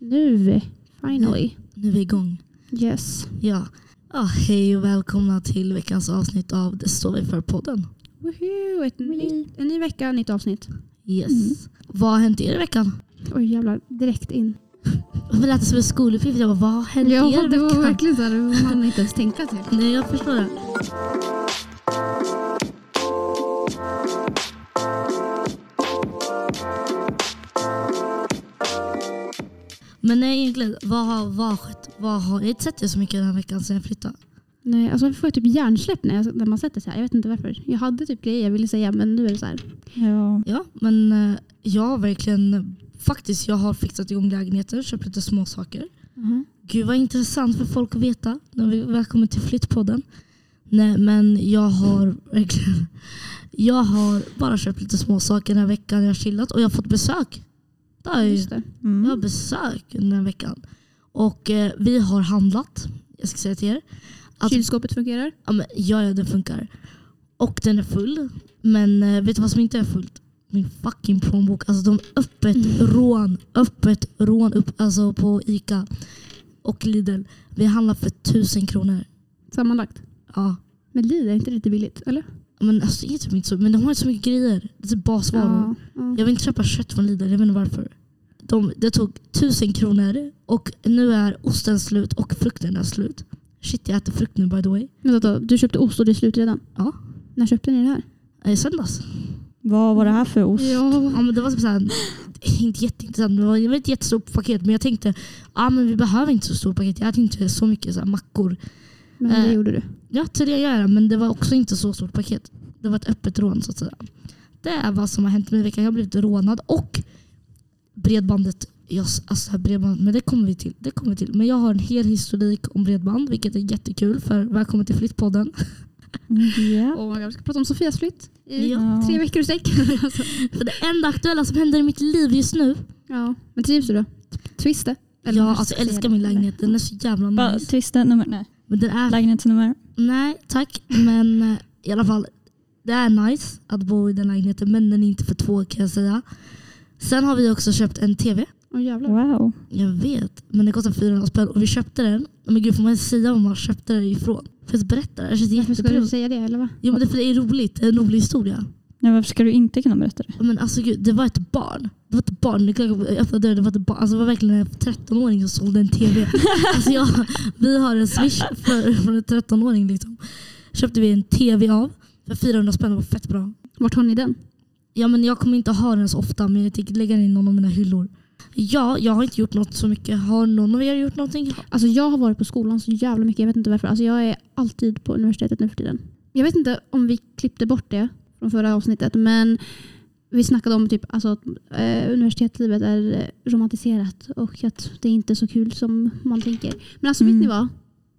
Nu, finally. Nu är vi igång. Yes. Ja. ja hej och välkomna till veckans avsnitt av Det står vi för podden. Ett en ny vecka, nytt avsnitt. Yes. Mm. Vad har hänt er i veckan? Oj jävlar, direkt in. Varför lät det som en skoluppgift? Jag bara, vad har hänt Ja, er i det var veckan? verkligen så här, man inte ens tänka till. Nej, jag förstår det. Men nej, egentligen, vad har, vad har skett? Vad har, jag har inte sett det så mycket den här veckan sedan jag flyttade. Nej, alltså jag får typ hjärnsläpp när, jag, när man sätter sig här. Jag vet inte varför. Jag hade typ grejer jag ville säga men nu är det så här. Ja. Ja, men eh, jag har verkligen, faktiskt jag har fixat igång lägenheter, köpt lite små saker. Gud vad intressant för folk att veta när vi välkommen till Flyttpodden. Nej men jag har verkligen, jag har bara köpt lite små saker den här veckan. Jag har chillat och jag har fått besök. Jag, ju- Just det. jag har Mm. besök den här veckan. Och eh, vi har handlat, jag ska säga till er. Att, Kylskåpet fungerar. ja, men, ja, ja, den funkar. Och den är full. Men eh, vet du vad som inte är fullt? Min fucking plånbok. Alltså de öppet rån. Öppet rån upp, alltså på Ica och Lidl. Vi handlar för tusen kronor. Sammanlagt. Ja. Men Lidl är inte lite billigt, eller? Men, alltså, det är typ inte så, men de har så mycket grejer. Det är typ basvaror. Ja, ja. Jag vill inte köpa kött från Lidl, jag vet inte varför. De, det tog tusen kronor och nu är osten slut och frukten är slut. Shit, jag äter frukt nu by the way. Men vänta, du köpte ost och det är slut redan? Ja. När köpte ni det här? I söndags. Vad var det här för ost? Ja, men det var typ såhär, inte jätteintressant, det var ett jättestort paket. Men jag tänkte, ah, men vi behöver inte så stort paket. Jag äter inte så mycket så mackor. Men det Eh. gjorde du. Ja, till det gör jag, men det var också inte så stort paket. Det var ett öppet rån så att säga. Det är vad som har hänt mig i veckan. Jag har blivit rånad och bredbandet. Jag, alltså bredband, men det kommer, vi till, det kommer vi till. Men jag har en hel historik om bredband, vilket är jättekul. För välkommen till Flyttpodden. Ja. Oh my God, vi ska prata om Sofias flytt i Ja. tre veckor i sträck. alltså. För det enda aktuella som händer i mitt liv just nu. ja. Men trivs du då? Eller ja, alltså, jag jag älskar min lägenhet. Den är så jävla nice. Trista nummer? Nej. Men den är Lägenhetsnummer? Nej tack, men eh, i alla fall det är nice att bo i den lägenheten men den är inte för två kan jag säga. Sen har vi också köpt en TV. Åh jävlar. Wow. Jag vet, men den kostar 400 spänn och vi köpte den. Men gud får man säga var man köpte den ifrån? För att berätta det, det känns Varför ska du säga det eller vad? Jo men det, för det är roligt, det är en rolig historia. Nej, varför ska du inte kunna berätta det? Men alltså gud, det var ett barn. Det var ett barn, öppnade dörren, det var ett barn. Alltså det var verkligen en 13-åring som sålde en TV. alltså jag, vi har en swish för, för en 13-åring liksom. Köpte vi en TV av för 400 spänn, det var fett bra. Vart har ni den? Ja, men jag kommer inte ha den så ofta men jag tänker lägga den i någon av mina hyllor. Ja, jag har inte gjort något så mycket. Har någon av er gjort någonting? Alltså jag har varit på skolan så jävla mycket. Jag vet inte varför. Alltså jag är alltid på universitetet nu för tiden. Jag vet inte om vi klippte bort det från förra avsnittet. Men vi snackade om typ, alltså, att eh, universitetslivet är romantiserat och att det är inte är så kul som man tänker. Men alltså Mm. vet ni vad?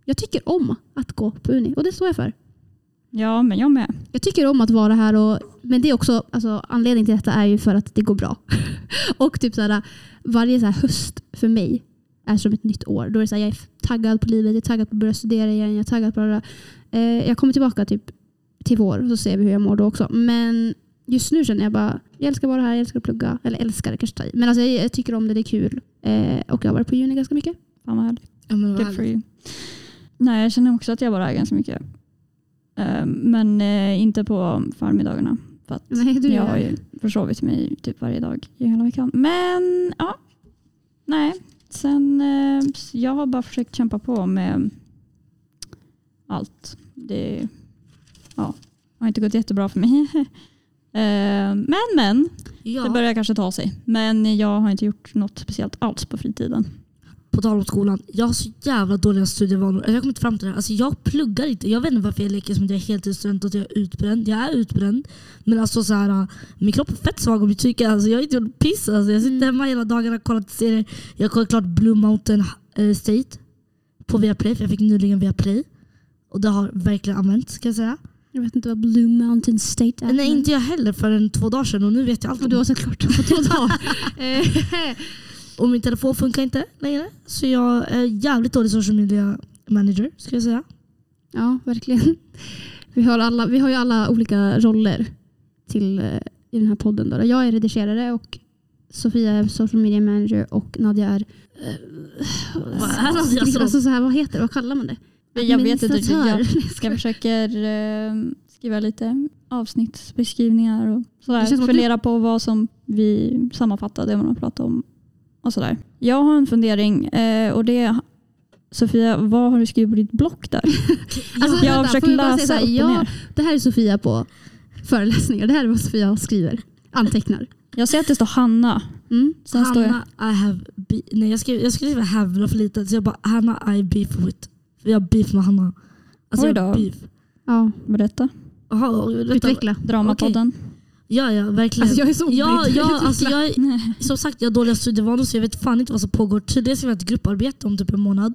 Jag tycker om att gå på uni och det står jag för. Ja, men jag med. Jag tycker om att vara här och men det är också, alltså, anledningen till detta är ju för att det går bra. och typ så här, varje så här höst för mig är som ett nytt år. Då är så här, jag är taggad på livet, jag är taggad på att börja studera igen, jag är taggad på det. Eh, jag kommer tillbaka typ till vår och så ser vi hur jag mår då också. Men just nu känner jag bara, jag älskar att vara här, jag älskar att plugga. Eller älskar det kanske ta i. Men alltså, jag, jag tycker om det, det är kul. Eh, och jag har varit på juni ganska mycket. Fan vad härligt. Ja, men Good for you. Nej, jag känner också att jag var här ganska mycket. Eh, Men eh, inte på förmiddagarna. För att Nej, du jag har ju försovit mig typ varje dag i hela veckan. Men ja, nej. Sen eh, jag har bara försökt kämpa på med allt. Det ja, har inte gått jättebra för mig. Eh, men men, Ja, det börjar kanske ta sig. Men jag har inte gjort något speciellt alls på fritiden. på tal om skolan. Jag har så jävla dåliga studievanor. Jag har kommit fram till det. Alltså, jag pluggar inte. Jag vet inte varför jag leker som att jag är heltidsstudent och att jag är utbränd. Jag är utbränd. Men alltså så här, min kropp är fett svag och betyg. Alltså, jag har inte gjort piss. Alltså, jag sitter Mm. hemma hela dagarna och kollar serier. Jag har kollat klart Blue Mountain eh, State på Viaplay. För jag fick nyligen Viaplay. Och det har verkligen använts ska jag säga. Jag vet inte vad Blue Mountain State är. Nej inte jag heller förrän två dagar sedan och nu vet jag allt Och du har sett klart på två dagar. Eh, Och min telefon funkar inte längre. Så jag är jävligt dålig social media manager ska jag säga. Ja, verkligen. Vi har, alla, vi har ju alla olika roller till, eh, i den här podden. Då. Jag är redigerare och Sofia är social media manager och Nadja är... Vad är Nadja så? Alltså så här, vad heter det? Vad kallar man det? Jag vet inte. Jag, jag försöker eh, skriva lite avsnittsbeskrivningar och sådär. Fundera på vad som vi sammanfattar det man pratat om. Och sådär. Jag har en fundering eh, och det Sofia, vad har du skrivit på ditt block där? Alltså, jag har vänta, försökt läsa här, upp och ja, ner. Det här är Sofia på föreläsningar. Det här är vad Sofia skriver. Antecknar. Jag ser att det står Hanna. Mm. Sen står jag, Hanna I have be- Nej jag skrev, jag skriva have för litet så jag bara Hanna I beef with. Jag har beef med Hanna. Alltså Oj jag har då. beef. ja, berätta. Vänta. Utveckla. Dramapodden. Ja ja verkligen. Alltså jag är så ja, obrydd. ja, alltså jag, är- som sagt jag har dåliga studievanor så jag vet fan inte vad som pågår. Tidigare skrev jag ett grupparbete om typ en månad.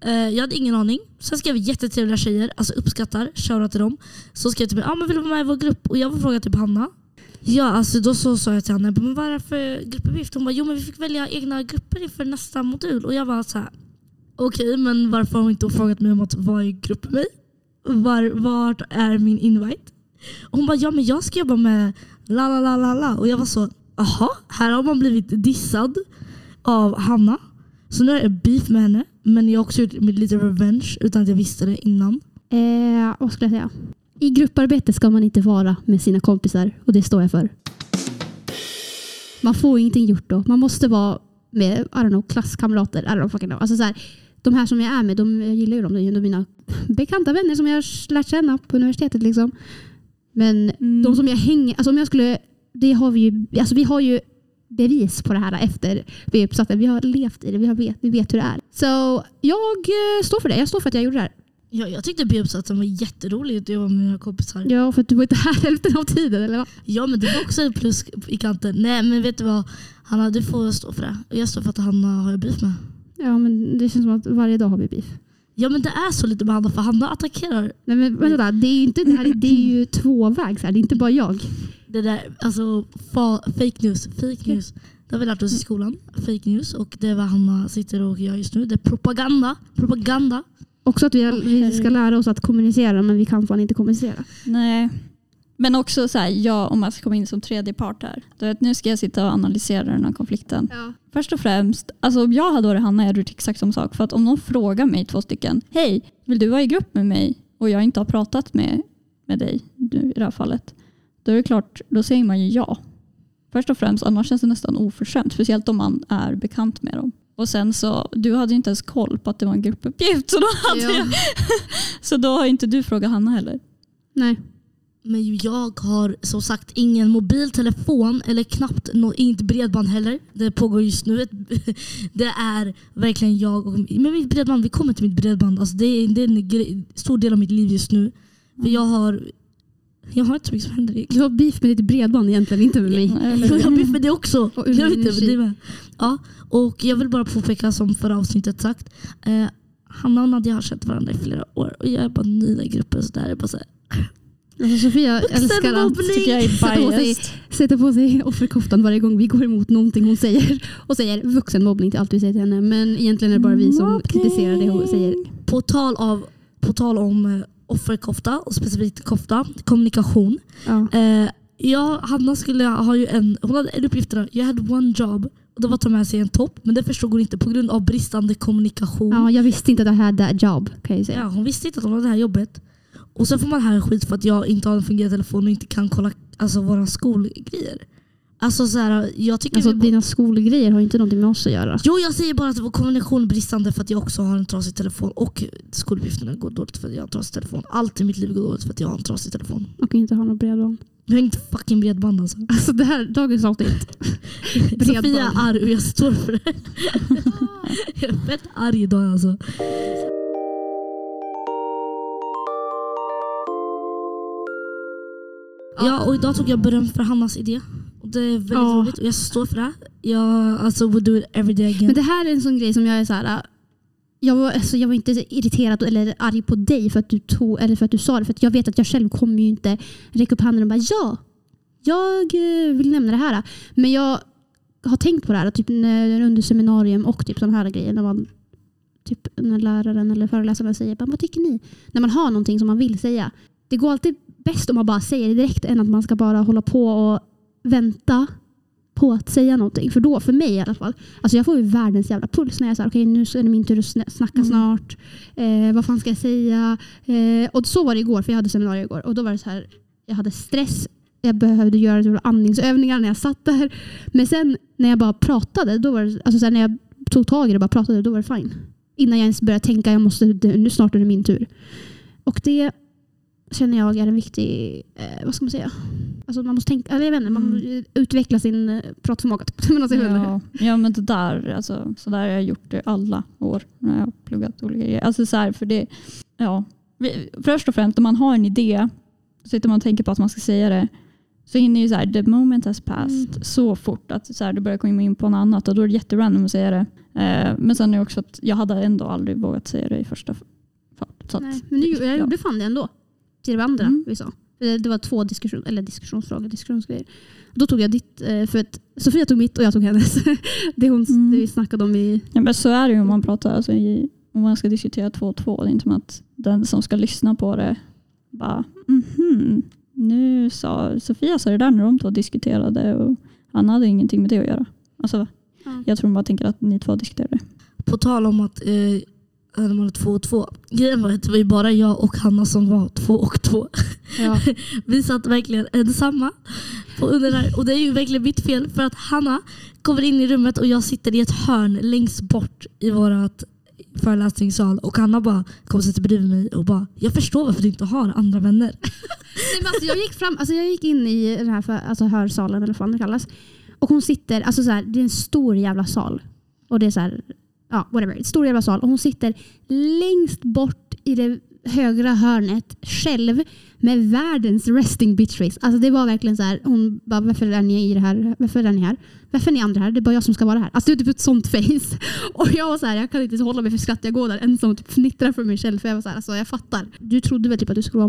Eh, jag hade ingen aning. Sen skrev jag jättetrevliga tjejer, alltså uppskattar, shoutout till dem. Så skrev jag typ ah, men vill du vara med i vår grupp? Och jag var frågade typ Hanna. Ja alltså då så sa jag till henne, men vad är det för gruppuppgift? Hon bara, jo men vi fick välja egna grupper inför nästa modul. Och jag var så här okej men varför har hon inte frågat mig om att vara i grupp med mig? Var, vart är min invite? Och hon bara, ja men jag ska jobba med la la la la la. Och jag var så, aha, här har man blivit dissad av Hanna. Så nu är jag beef med henne. Men jag har också gjort lite revenge utan att jag visste det innan. Eh, vad skulle jag säga? I grupparbete ska man inte vara med sina kompisar och det står jag för. Man får ingenting gjort då. Man måste vara med I don't know, klasskamrater. I don't know, fucking know. Alltså så här, de här som jag är med, de, jag gillar ju dem. Det är mina bekanta vänner som jag har lärt känna på universitetet. Liksom. Men Mm. de som jag hänger... Alltså om jag skulle... Det har vi ju... Alltså vi har ju bevis på det här efter vi är uppsatta. Vi har levt i det. Vi, har vet, vi vet hur det är. Så jag eh, står för det. Jag står för att jag gjorde det här. Jag, jag tyckte B-uppsatsen var jätterolig att jobba med mina kompisar. Ja, för att du var inte här hälften av tiden, eller vad? Ja men det var också ett plus i kanten. Nej men vet du vad? Hanna du får stå för det. Och jag står för att Hanna har jag beef med. Ja, men det känns som att varje dag har vi beef. Ja men det är så lite med Hanna för Hanna attackerar Nej, men vänta, det är ju inte det här, det är ju tvåvägs här. Det är inte bara jag. det där, alltså fa, fake news. Fake news. Det har vi lärt oss i skolan. Fake news. Och det är vad Hanna sitter och gör just nu. Det är propaganda. Propaganda. Också att vi, vi ska lära oss att kommunicera, men vi kan fan inte kommunicera. Nej. Men också så här, ja, om man ska komma in som tredje part här. Du vet, nu ska jag sitta och analysera den här konflikten. Ja. Först och främst, alltså om jag hade varit Hanna hade jag gjort exakt samma sak. För att om någon frågar mig två stycken, hej, vill du vara i grupp med mig? Och jag inte har pratat med, med dig du, i det här fallet. Då är det klart, då säger man ju ja. Först och främst, annars känns det nästan oförskämt. Speciellt om man är bekant med dem. Och sen så, du hade ju inte ens koll på att det var en gruppuppgift. Så då, hade Ja. jag, så då har inte du frågat Hanna heller. Nej. Men jag har som sagt ingen mobiltelefon eller knappt no, inte bredband heller. Det pågår just nu. Ett, det är verkligen jag och men mitt bredband. Vi kommer till mitt bredband. Alltså det, är, det är en grej, stor del av mitt liv just nu. För jag har, jag har inte så mycket som händer. Du har beef med ditt bredband egentligen, inte med mig. Jag har beef med det också. Och Jag vet inte, det. Ja, och jag vill bara påpeka som förra avsnittet sagt. Eh, Hanna och Nadja har känt varandra i flera år och jag är bara ny i gruppen. Så där är det bara så här, Alltså Sofia älskar att tycker jag är sätta på sig, sätta på sig offerkoftan varje gång vi går emot någonting hon säger. Och säger vuxenmobbning till allt vi säger till henne. Men egentligen är det bara vi som Mobbning. kritiserar det hon säger. På tal, av, på tal om eh, offerkofta och specifikt kofta, kommunikation. Ja. Eh, jag, Hanna skulle ha ju en, hon hade en uppgift där. Jag hade one job och det var att ta med sig en topp. Men det förstod hon inte på grund av bristande kommunikation. ja, jag visste inte att jag hade that job kan jag ju säga. Ja, hon visste inte att hon hade det här jobbet. Och sen får man här skit för att jag inte har en fungerande telefon och inte kan kolla alltså, våra skolgrejer. Alltså så här, jag tycker Alltså vi- dina skolgrejer har inte någonting med oss att göra. Jo jag säger bara att vår kommunikation är bristande för att jag också har en trasig telefon och skoluppgifterna går dåligt för att jag har en trasig telefon. Allt i mitt liv går dåligt för att jag har en trasig telefon. Och inte ha något bredband. Jag har inget fucking bredband alltså. Alltså det här, dagens avsnitt. Sofia är arg och jag står för det. jag är fett arg idag alltså. Ja och idag tog jag beröm för Hannas idé. Och det är väldigt Ja. roligt och jag står för det. Jag alltså, would do it every day again. Men det här är en sån grej som jag är så här. äh, Jag var, alltså jag var inte irriterad eller arg på dig för att du tog eller för att du sa det. För att jag vet att jag själv kommer ju inte räcka upp handen och bara ja, jag eh, vill nämna det här. Men jag har tänkt på det här typ under seminarium och typ sådana här grejer. När, man, typ, när läraren eller föreläsaren säger vad tycker ni? När man har någonting som man vill säga. Det går alltid bäst om man bara säger det direkt än att man ska bara hålla på och vänta på att säga någonting. För då, för mig i alla fall, alltså jag får ju världens jävla puls när jag säger okej nu är det min tur att sna- snacka Mm. snart. Eh, vad fan ska jag säga? Eh, och så var det igår, för jag hade seminarium igår. Och då var det så här, jag hade stress, jag behövde göra andningsövningar när jag satt där. Men sen när jag bara pratade, då var det, alltså sen när jag tog tag i det och bara pratade, då var det fine. Innan jag ens började tänka, jag måste, nu snart är det min tur. Och det känner jag är en viktig, eh, vad ska man säga? Alltså man måste tänka, eller jag vet inte, man Mm. utveckla sin eh, pratförmåga. typ. Ja, ja men det där, alltså, så där har jag gjort det alla år när jag har pluggat olika grejer. Alltså så här, för det, ja. Först och främst, om man har en idé, så sitter man och tänker på att man ska säga det, så hinner ju så här, the moment has passed Mm. så fort att så här, du börjar komma in på något annat och då är det jätterandom att säga det. Eh, men sen är det också att jag hade ändå aldrig vågat säga det i första fart. Så att, Nej, men nu, jag ja. gjorde fan det ändå. Till det andra Mm. vi sa. Det var två diskussion, eller diskussionsfrågor, diskussionsgrejer. Då tog jag ditt, eh, för att Sofia tog mitt och jag tog hennes. Det, hon, Mm. det vi snackade om i... Ja, men så är det ju om man pratar alltså, i, om man ska diskutera två och två. Det är inte som att den som ska lyssna på det bara mhm, nu sa Sofia sa det där när de två diskuterade och han hade ingenting med det att göra. Alltså, Ja. Jag tror de bara tänker att ni två diskuterade. På tal om att eh, är två och två. Grejen var att det var ju bara jag och Hanna som var två och två. Ja. Vi satt verkligen ensamma. under. Och det är ju verkligen mitt fel för att Hanna kommer in i rummet och jag sitter i ett hörn längst bort i vårat föreläsningssal och Hanna bara kommer sätta bredvid mig och bara jag förstår varför du inte har andra vänner. Nej, men alltså, jag, gick fram, alltså, jag gick in i den här för, alltså, hörsalen eller vad det kallas. Och hon sitter, alltså så här, det är en stor jävla sal. Och det är så här, ja whatever, stor jävla sal. Och hon sitter längst bort i det högra hörnet själv med världens resting bitch face. Alltså det var verkligen så här, hon bara varför är ni i det här? Varför är ni här? Varför är ni andra här? Det är bara jag som ska vara här. Alltså det var typ ett sånt face. Och jag var så här, jag kan inte hålla mig för skratt. Jag går där ensam och typ fnittrar för mig själv. För jag var så här, alltså jag fattar. Du trodde väl typ att det skulle vara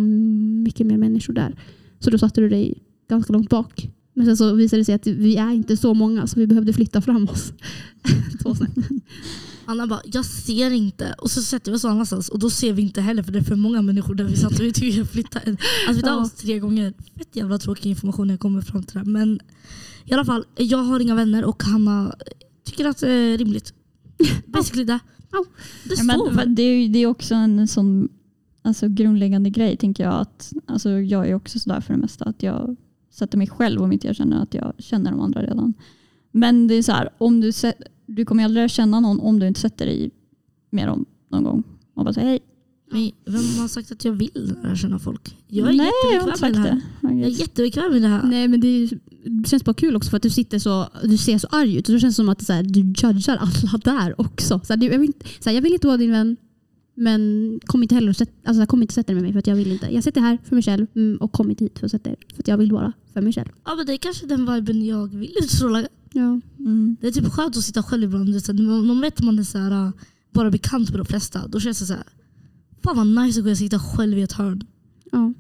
mycket mer människor där. Så då satte du dig ganska långt bak. Men sen så visade det sig att vi är inte så många så vi behövde flytta fram oss. så snäpp. Hanna bara jag ser inte och så sätter vi oss annanstans och då ser vi inte heller för det är för många människor där vi satt vi tycker flytta. Alltså vi tar Ja. oss tre gånger. Fett jävla tråkig information när jag kommer fram till det. Men i alla fall, jag har inga vänner och Hanna tycker att det är rimligt. Basically det. Det Ja, men, det, är, det är också en sån alltså, grundläggande grej tänker jag. att alltså, Jag är också sådär för det mesta att jag sätter mig själv om inte jag känner att jag känner de andra redan. Men det är så här, om du, sä- du kommer aldrig lära känna någon om du inte sätter dig med dem någon gång. Och bara säger hej. Men vem har sagt att jag vill lära känna folk? Jag är Nej, jag har inte jättebekväm med det här. det. Jag är jättebekväm med det här. Nej men det, är, det känns bara kul också för att du sitter så, du ser så arg ut. Och det känns som att här, du judgar alla där också. Så här, jag, vill, inte- så här, jag vill inte vara din vän men kom inte heller och sätt, alltså, kom inte och sätt dig med mig för att jag vill inte. Jag sitter här för mig själv mm, och kom inte hit för att sätta er. För att jag vill vara för mig själv. Ja, men det är kanske den viben jag vill utstråla. Ja. Mm. Det är typ skönt att sitta själv ibland. Så man vet att man är så här, äh, bara bekant med de flesta, då känns det så här. Fan vad nice att kunna sitta själv i ett hörn. Ja.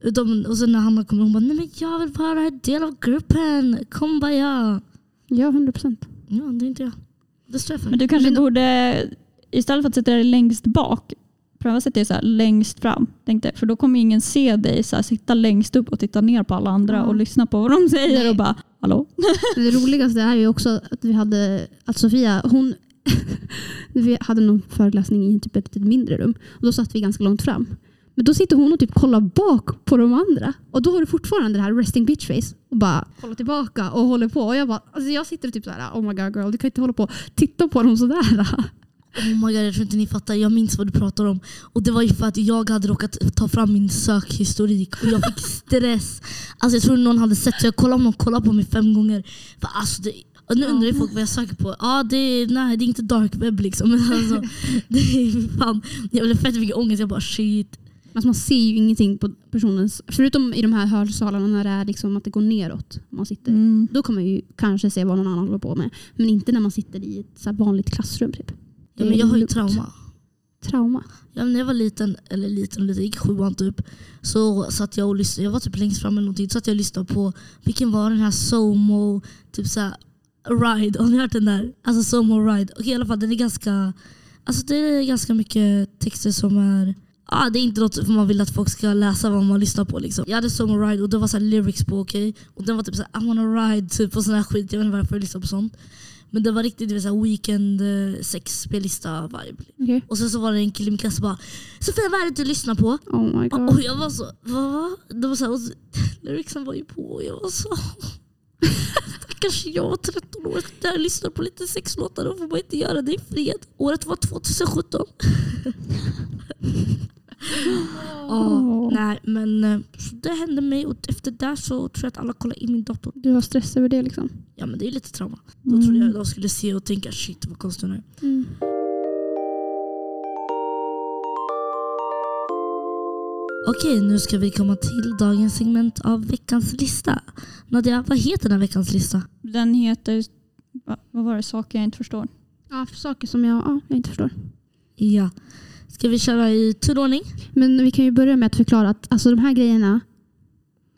Utom, och sen när Hanna kommer hon bara, nej men jag vill vara en del av gruppen. Kom bara ja. ja, 100 procent. Ja, det är inte jag. Det står jag för. Men du kanske Men- borde, istället för att sätta dig längst bak, pröva att sätta dig så här längst fram. Tänk dig, för då kommer ingen se dig så här, sitta längst upp och titta ner på alla andra Ja. och lyssna på vad de säger Nej. och bara hallå? Det roligaste är ju också att vi hade, att Sofia, hon vi hade någon föreläsning i typ ett lite mindre rum. Och då satt vi ganska långt fram. Men då sitter hon och typ kollar bak på de andra. Och då har du fortfarande det här resting bitch face. Och bara kollar tillbaka och håller på. Och jag bara, alltså jag sitter och typ såhär, oh my god girl, du kan inte hålla på och titta på dem sådär. Oh my God, jag tror inte ni fattar. Jag minns vad du pratar om. Och Det var ju för att jag hade råkat ta fram min sökhistorik och jag fick stress. Alltså Jag tror någon hade sett så jag kollade om någon kollade på mig fem gånger. För alltså det, och nu undrar ju folk vad jag söker på. Ja, det, är- nej, det är inte dark web liksom. Men alltså, det är fan, jag blev fett mycket ångest. Jag bara shit. Alltså man ser ju ingenting på personens, förutom i de här hörsalarna när det är liksom att det går neråt. Man sitter. Mm. Då kan man ju kanske se vad någon annan håller på med. Men inte när man sitter i ett vanligt klassrum. Typ. Ja, men jag har ju lugnt. trauma. Trauma. Ja, när jag var liten, eller liten och liten, gick sjuan typ. Så satt jag och lyssnade, jag var typ längst fram eller någonting. Så satt jag och lyssnade på, vilken var den här Somo, typ såhär Ride. Har ni hört den där? Alltså Somo Ride. Okej i alla fall den är ganska, alltså det är ganska mycket texter som är ah, det är inte något för man vill att folk ska läsa vad man lyssnar på. Liksom. Jag hade Summer Ride och det var så lyrics på, okej? Och den var typ såhär I wanna ride typ, och sån här skit. Jag vet inte varför jag lyssnade på sånt. Men det var riktigt det var så weekend eh, sex spellista vibe. Okej. Och sen så var det en kille i min klass som bara Sofia vad är det du lyssnar på? Oh my god. Och jag var så, vad? Det var så här, och så- lyricsen var ju på och jag var så Kanske jag var 13 år där jag lyssnade på lite sexlåtar och får man inte göra det i fred. Året var 2017. Ja, nej men eh, så det hände mig och efter det så tror jag att alla kollade in min dator. Du var stressad över det liksom? Ja men det är lite trauma. Då trodde jag de skulle se och tänka shit vad konstig hon är. Mm. Okej, nu ska vi komma till dagens segment av veckans lista. Nadia, vad heter den här veckans lista? Den heter, va, vad var det, saker jag inte förstår. Ja, för saker som jag, ja, jag inte förstår. Ja. Ska vi köra i turordning? Men vi kan ju börja med att förklara att alltså, de här grejerna,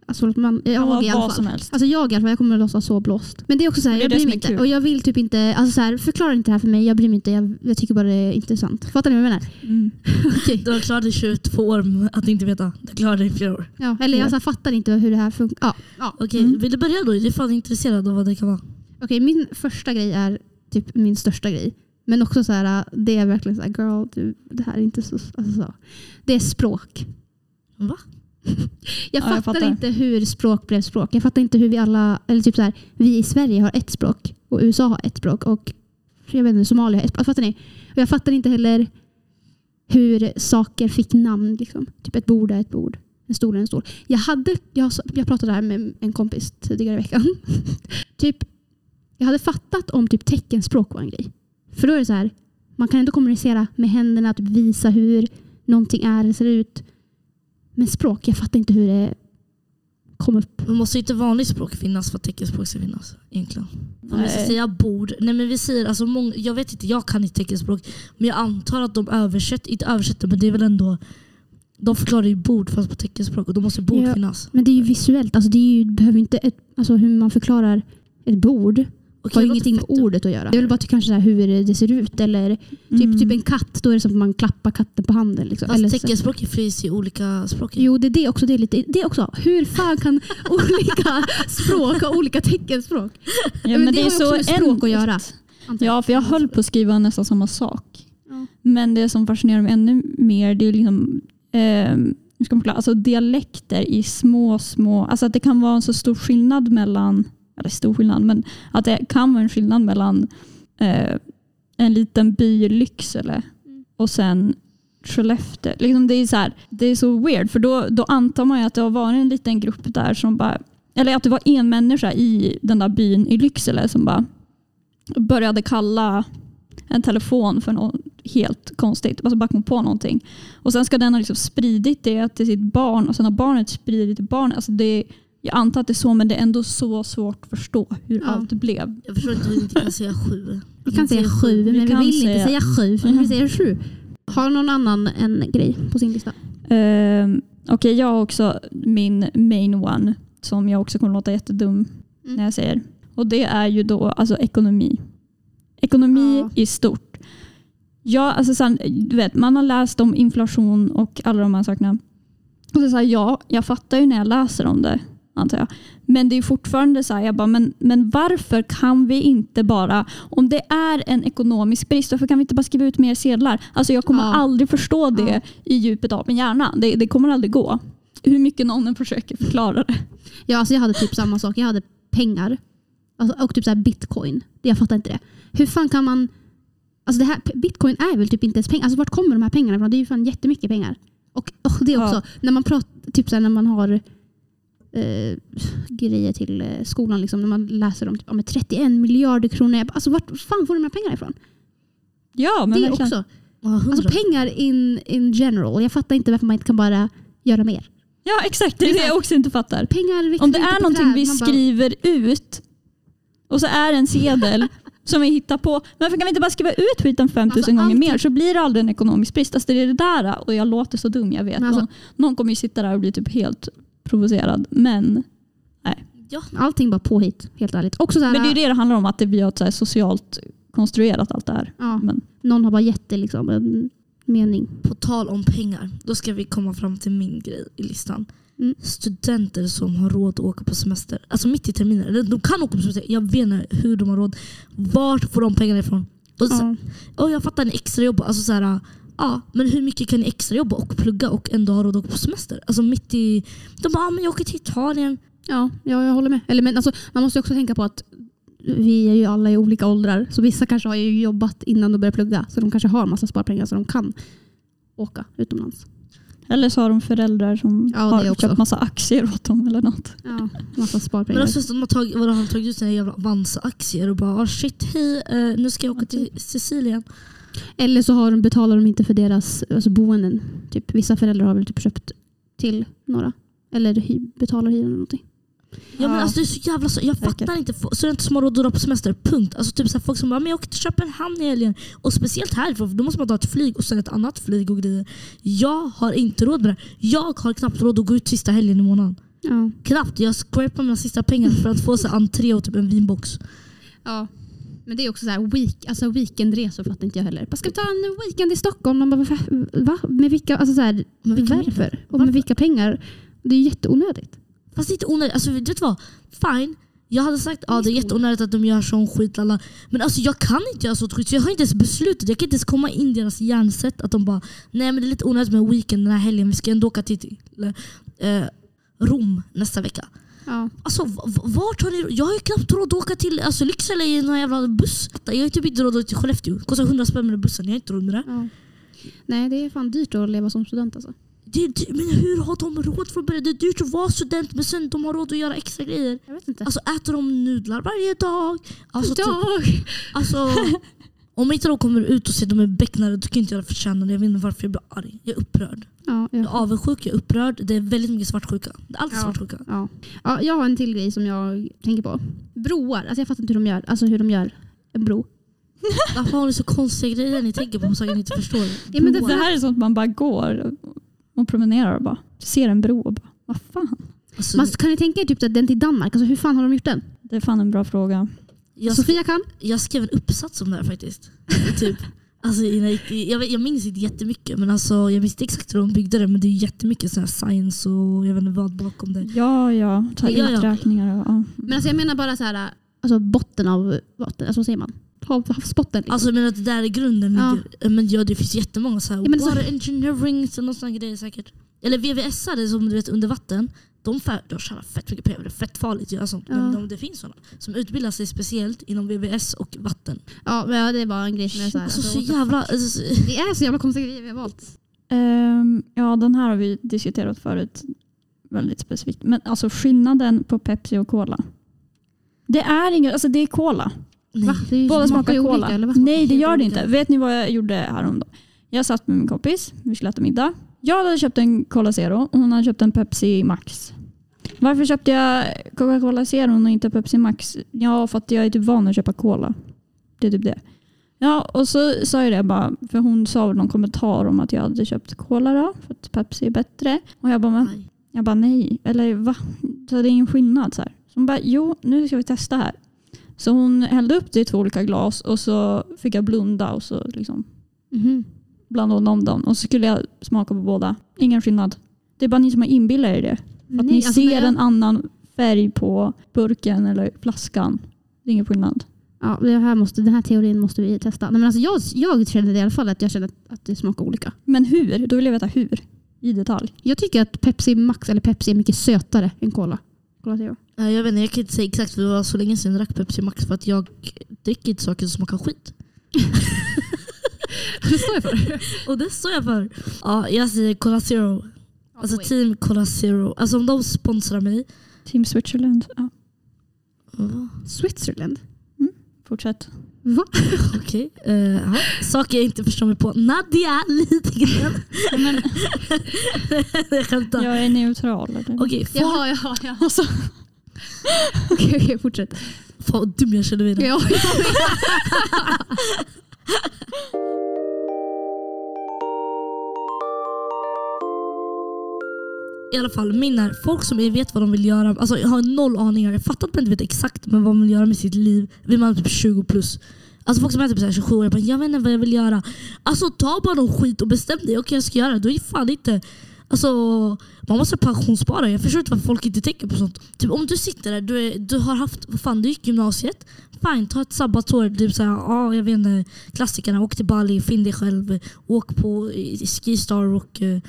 alltså, man, jag Ja, i alla fall. Alltså jag i alla fall, jag kommer att låta så blåst. Men det är också så här, jag bryr mig inte. Och jag vill typ inte, alltså så här, förklara inte det här för mig, jag bryr mig inte. Jag, jag tycker bara det är intressant. Fattar ni vad jag menar? Mm. Okej. Du har klarat dig 22 år att inte veta. Du klarade dig i flera år. Ja, eller jag så här, fattar inte hur det här funkar. Ja, ja. Okej, Mm. vill du börja då? Jag är fan intresserad av vad det kan vara. Okej, min första grej är typ min största grej. Men också så här, det är verkligen så här, girl, du, det här är inte så, alltså så. Det är språk. Va? Jag jag fattar, fattar. inte hur språk blev språk. Jag fattar inte hur vi alla, eller typ så här, vi i Sverige har ett språk och USA har ett språk och jag vet inte, Somalia har ett språk. Fattar ni? Och jag fattar inte heller hur saker fick namn. Liksom. Typ ett bord är ett bord, en stol är en stol. Jag, hade, jag, jag pratade här med en kompis tidigare i veckan. typ, jag hade fattat om typ teckenspråk var en grej. För då är det så här, man kan ändå kommunicera med händerna, typ visa hur någonting är eller ser ut. Men språk, jag fattar inte hur det kom upp. Men måste inte vanligt språk finnas för att teckenspråk ska finnas? Egentligen. Om vi ska säga bord. Nej men vi säger, alltså många, jag vet inte, jag kan inte teckenspråk. Men jag antar att de översätter, inte översätter men det är väl ändå de förklarar ju bord fast på teckenspråk och då måste bord Ja. finnas. Men det är ju visuellt. Alltså det är ju, behöver inte ett, alltså hur man förklarar ett bord Okej, har ju det ingenting med ordet att göra. Det är väl bara typ kanske så här hur det ser ut. Eller typ, Mm. typ en katt, då är det som att man klappar katten på handen. Liksom. Fast Eller så. teckenspråk finns i olika språk. Jo, det är det också. Det är, lite, det är också. Hur fan kan olika språk ha olika teckenspråk? Ja, men det har ju också med språk en- att göra. Ja, för jag höll på att skriva nästan samma sak. Ja. Men det som fascinerar mig ännu mer det är liksom, eh, hur ska man förklara, alltså dialekter i små, små... Alltså att det kan vara en så stor skillnad mellan, eller stor skillnad, men att det kan vara en skillnad mellan eh, en liten by i Lycksele Mm. och sen Skellefteå. Liksom det, är så här, det är så weird för då, då antar man ju att det har varit en liten grupp där som bara, eller att det var en människa i den där byn i Lycksele som bara började kalla en telefon för något helt konstigt. Alltså bara kom på någonting. Och sen ska den ha liksom spridit det till sitt barn och sen har barnet spridit det till barnet. Alltså det, jag antar att det är så men det är ändå så svårt att förstå hur Ja. allt blev. Jag förstår inte hur vi inte kan säga sju. Vi kan säga sju, men vi, kan vill inte säga- säga sju. För vi säger sju. Har någon annan en grej på sin lista? Um, Okej, jag har också min main one som jag också kommer låta jättedum Mm. när jag säger. Och det är ju då alltså ekonomi. Ekonomi Ja. i stort. Ja, alltså sen, du vet, man har läst om inflation och alla de här sakerna. Och så, så här, ja, jag fattar ju när jag läser om det, antar jag. Men det är fortfarande så här, jag bara, men, men varför kan vi inte bara, om det är en ekonomisk brist, varför kan vi inte bara skriva ut mer sedlar? Alltså jag kommer Ja. aldrig förstå det Ja. i djupet av min hjärna. Det, det kommer aldrig gå. Hur mycket någon än försöker förklara det. Ja, alltså jag hade typ samma sak. Jag hade pengar alltså, och typ så här bitcoin. Jag fattar inte det. Hur fan kan man... Alltså det här, bitcoin är väl typ inte ens pengar. Alltså vart kommer de här pengarna ifrån? Det är ju fan jättemycket pengar. Och, och det också, Ja. när man pratar, typ så här, när man har eh, grejer till eh, skolan, liksom, när man läser om typ, ja, men 31 miljarder kronor. Jag bara, Alltså vart fan får de här pengarna ifrån? Ja, men det verkligen. också. Alltså pengar in, in general. Jag fattar inte varför man inte kan bara göra mer. Ja, exakt. Det är det jag också inte fattar. Pengar Om det är någonting träd. vi bara- skriver ut och så är det en sedel som vi hittar på. Varför kan vi inte bara skriva ut skiten 5000 Alltså, gånger allting- mer så blir det aldrig en ekonomisk brist. Alltså det är det där och jag låter så dum, jag vet. Alltså- någon, någon kommer ju sitta där och bli typ helt provocerad. Men, Ja. Allting bara påhitt, helt ärligt. Också så här, men det är ju det det handlar om, att det, vi har så här socialt konstruerat allt det här. ja, Men, någon har bara gett det liksom en mening. På tal om pengar, då ska vi komma fram till min grej i listan. Mm. Studenter som har råd att åka på semester. Alltså mitt i terminen. Eller De kan åka på semester. Jag vet inte hur de har råd. Vart får de pengarna ifrån? Och så, Ja. och jag fattar en extrajobb. Alltså så här, ja, men hur mycket kan ni extrajobba och plugga och ändå ha råd att åka på semester? Alltså mitt i... De bara, ah, men jag åker till Italien. Ja, ja, jag håller med. Eller, men, alltså, man måste också tänka på att vi är ju alla i olika åldrar. Så vissa kanske har ju jobbat innan de började plugga. Så de kanske har massa sparpengar så de kan åka utomlands. Eller så har de föräldrar som Ja, har också. köpt massa aktier åt dem eller något. Ja, massa Men sparpengar. också, de har tagit, vadå, har de tagit ut sina jävla Avanza-aktier och bara, ah, shit hej, eh, nu ska jag åka till Sicilien. Eller så har de, betalar de inte för deras alltså, boenden. Typ, vissa föräldrar har väl typ köpt till några. Eller hy, betalar hyran eller någonting. Ja, men alltså, det är så jävla så, jag Säkert. fattar inte f- studenter som har råd att dra på semester, punkt. Alltså, typ så här, folk som bara men jag åker till Köpenhamn i helgen. Och speciellt härifrån, för då måste man ta ett flyg och sen ett annat flyg och grejer. Jag har inte råd med det. Jag har knappt råd att gå ut sista helgen i månaden. Ja. Knappt. Jag scrapar mina sista pengar för att få så här, entré och typ en vinbox. ja. Men det är också så här week, alltså weekendresor fattar inte jag heller. Bara, Ska vi ta en weekend i Stockholm? Man bara, "Va? Med vilka, alltså så här, vilka varför? pengar? Och Varför? med vilka pengar? Det är jätteonödigt. Fast det är inte onödigt. Alltså, vet du vad? Fine. Jag hade sagt att ja, det är jätteonödigt att de gör sån skit. Alla. Men alltså, jag kan inte göra sånt skit. Så jag har inte ens beslutat. Jag kan inte ens komma in i deras hjärnsätt. Att de bara, nej men det är lite onödigt med weekend den här helgen. Vi ska ändå åka till, till eh, Rom nästa vecka. Ja. Alltså vart har ni Jag har ju knappt råd att åka till alltså, Lycksele i någon jävla buss. Jag har typ inte råd att åka till Skellefteå. Det kostar 100 spänn med bussen. Jag har inte råd med det. Ja. Nej, det är fan dyrt att leva som student alltså. det men hur har de råd från början? Det är dyrt att vara student men sen de har råd att göra extra grejer. Jag vet inte. Alltså äter de nudlar varje dag? Alltså, typ, Dag. alltså, om inte de kommer ut och ser att de är becknade då kan inte jag förtjäna det. Jag vet inte varför jag blir arg. Jag är upprörd. Ja, Jag är ja. avundsjuk, jag är upprörd. Det är väldigt mycket svartsjuka. Det är alltid Ja. svartsjuka. Ja. Ja, jag har en till grej som jag tänker på. Broar. Alltså jag fattar inte hur de gör, alltså hur de gör en bro. Varför har ni så konstiga grejer ni tänker på saker ni inte förstår? Ja, men det-. Det här är sånt man bara går och promenerar och bara ser en bro och bara, vad fan? alltså, Man, kan ni tänka er typ att den till Danmark, alltså hur fan har de gjort den? Det är fan en bra fråga. Jag, Sofia kan? jag skrev en uppsats om det här faktiskt. typ. Alltså, jag, jag, minns inte jättemycket men alltså, jag minns inte exakt hur de byggde det men det är jättemycket så här science och jag vet inte vad bakom det. Ja, ja, ta Ja, uträkningar och ja. Men alltså jag menar bara så här, alltså botten av vatten, alltså vad säger man? Hav, havsbotten. Liksom. Alltså menar att det där är grunden Ja. ligger. Men ja, det finns jättemånga så här, Ja, men så- water engineering och sån grejer säkert. Eller VVS-are som du vet under vatten. De, fär, de tjänar fett mycket pengar, det är fett farligt att göra sånt. Ja. Men de, det finns sådana som utbildar sig speciellt inom VVS och vatten. ja, men ja, det var en grej som jag så här, Alltså, så jävla... Alltså, Det är så jävla konstiga grejer vi har valt. Ehm, ja, den här har vi diskuterat förut väldigt specifikt. Men alltså skillnaden på Pepsi och Cola. Det är inget, alltså det är Cola. nej. Är Båda smakar Cola. olika, Nej det gör det inte. Vet ni vad jag gjorde häromdagen? Jag satt med min kompis, vi skulle äta middag. Jag hade köpt en Cola Zero och hon hade köpt en Pepsi Max. Varför köpte jag Coca-Cola Zero och inte Pepsi Max? Ja, för att jag är typ van att köpa Cola. Det är typ det. Ja, och så sa jag det bara, för hon sa väl någon kommentar om att jag hade köpt Cola då, för att Pepsi är bättre. Och jag bara, men jag bara nej, eller va? Så det är ingen skillnad. Så, här. så hon bara jo, nu ska vi testa här. Så hon hällde upp det i två olika glas och så fick jag blunda och så liksom Mhm. blanda om dem. Och så skulle jag smaka på båda. Ingen skillnad. Det är bara ni som har inbillat er det. Att Nej, ni alltså, ser jag- en annan färg på burken eller flaskan. Det är ingen skillnad. Ja, det här måste, den här teorin måste vi testa. Nej, men alltså jag, jag kände det i alla fall att jag kände att det smakar olika. Men hur? Då vill jag veta hur. I detalj. Jag tycker att Pepsi Max eller Pepsi är mycket sötare än Cola. Cola Zero. Ja, Jag vet inte, jag kan inte säga exakt för det var så länge sedan jag drack Pepsi Max för att jag dricker inte saker som smakar skit. Det står jag för. Och det står jag för. Ja, jag säger Cola Zero. Alltså team Cola Zero. Alltså om de sponsrar mig. Team Switzerland. Ja? Switzerland? fortsätt. Va? Okej. eh, ja. Saker jag inte förstår mig på. Nadia, lite grann. Men jag skämtar. jag är neutral. Eller? Okej, folk- Jaha, jaha, jaha. Alltså, Okej, okej, fortsätt. Fan vad dum jag känner mig nu. I alla fall, min är folk som vet vad de vill göra. Alltså jag har noll aningar. Jag fattar att man inte vet exakt men vad man vill göra med sitt liv. Vill man typ 20 plus. Alltså folk som är typ 27 år, jag, bara, jag vet inte vad jag vill göra. Alltså ta bara någon skit och bestäm dig. Okej jag ska göra det. Då är fan inte... Alltså, man måste pensionsspara. Jag förstår inte varför folk inte tänker på sånt. Typ, om du sitter där, du, är, du har haft, vad fan du gick gymnasiet. Fine, ta ett sabbatsår. Typ såhär, ah, jag vet inte, klassikerna. Åk till Bali, finn dig själv. Åk på Skistar och eh,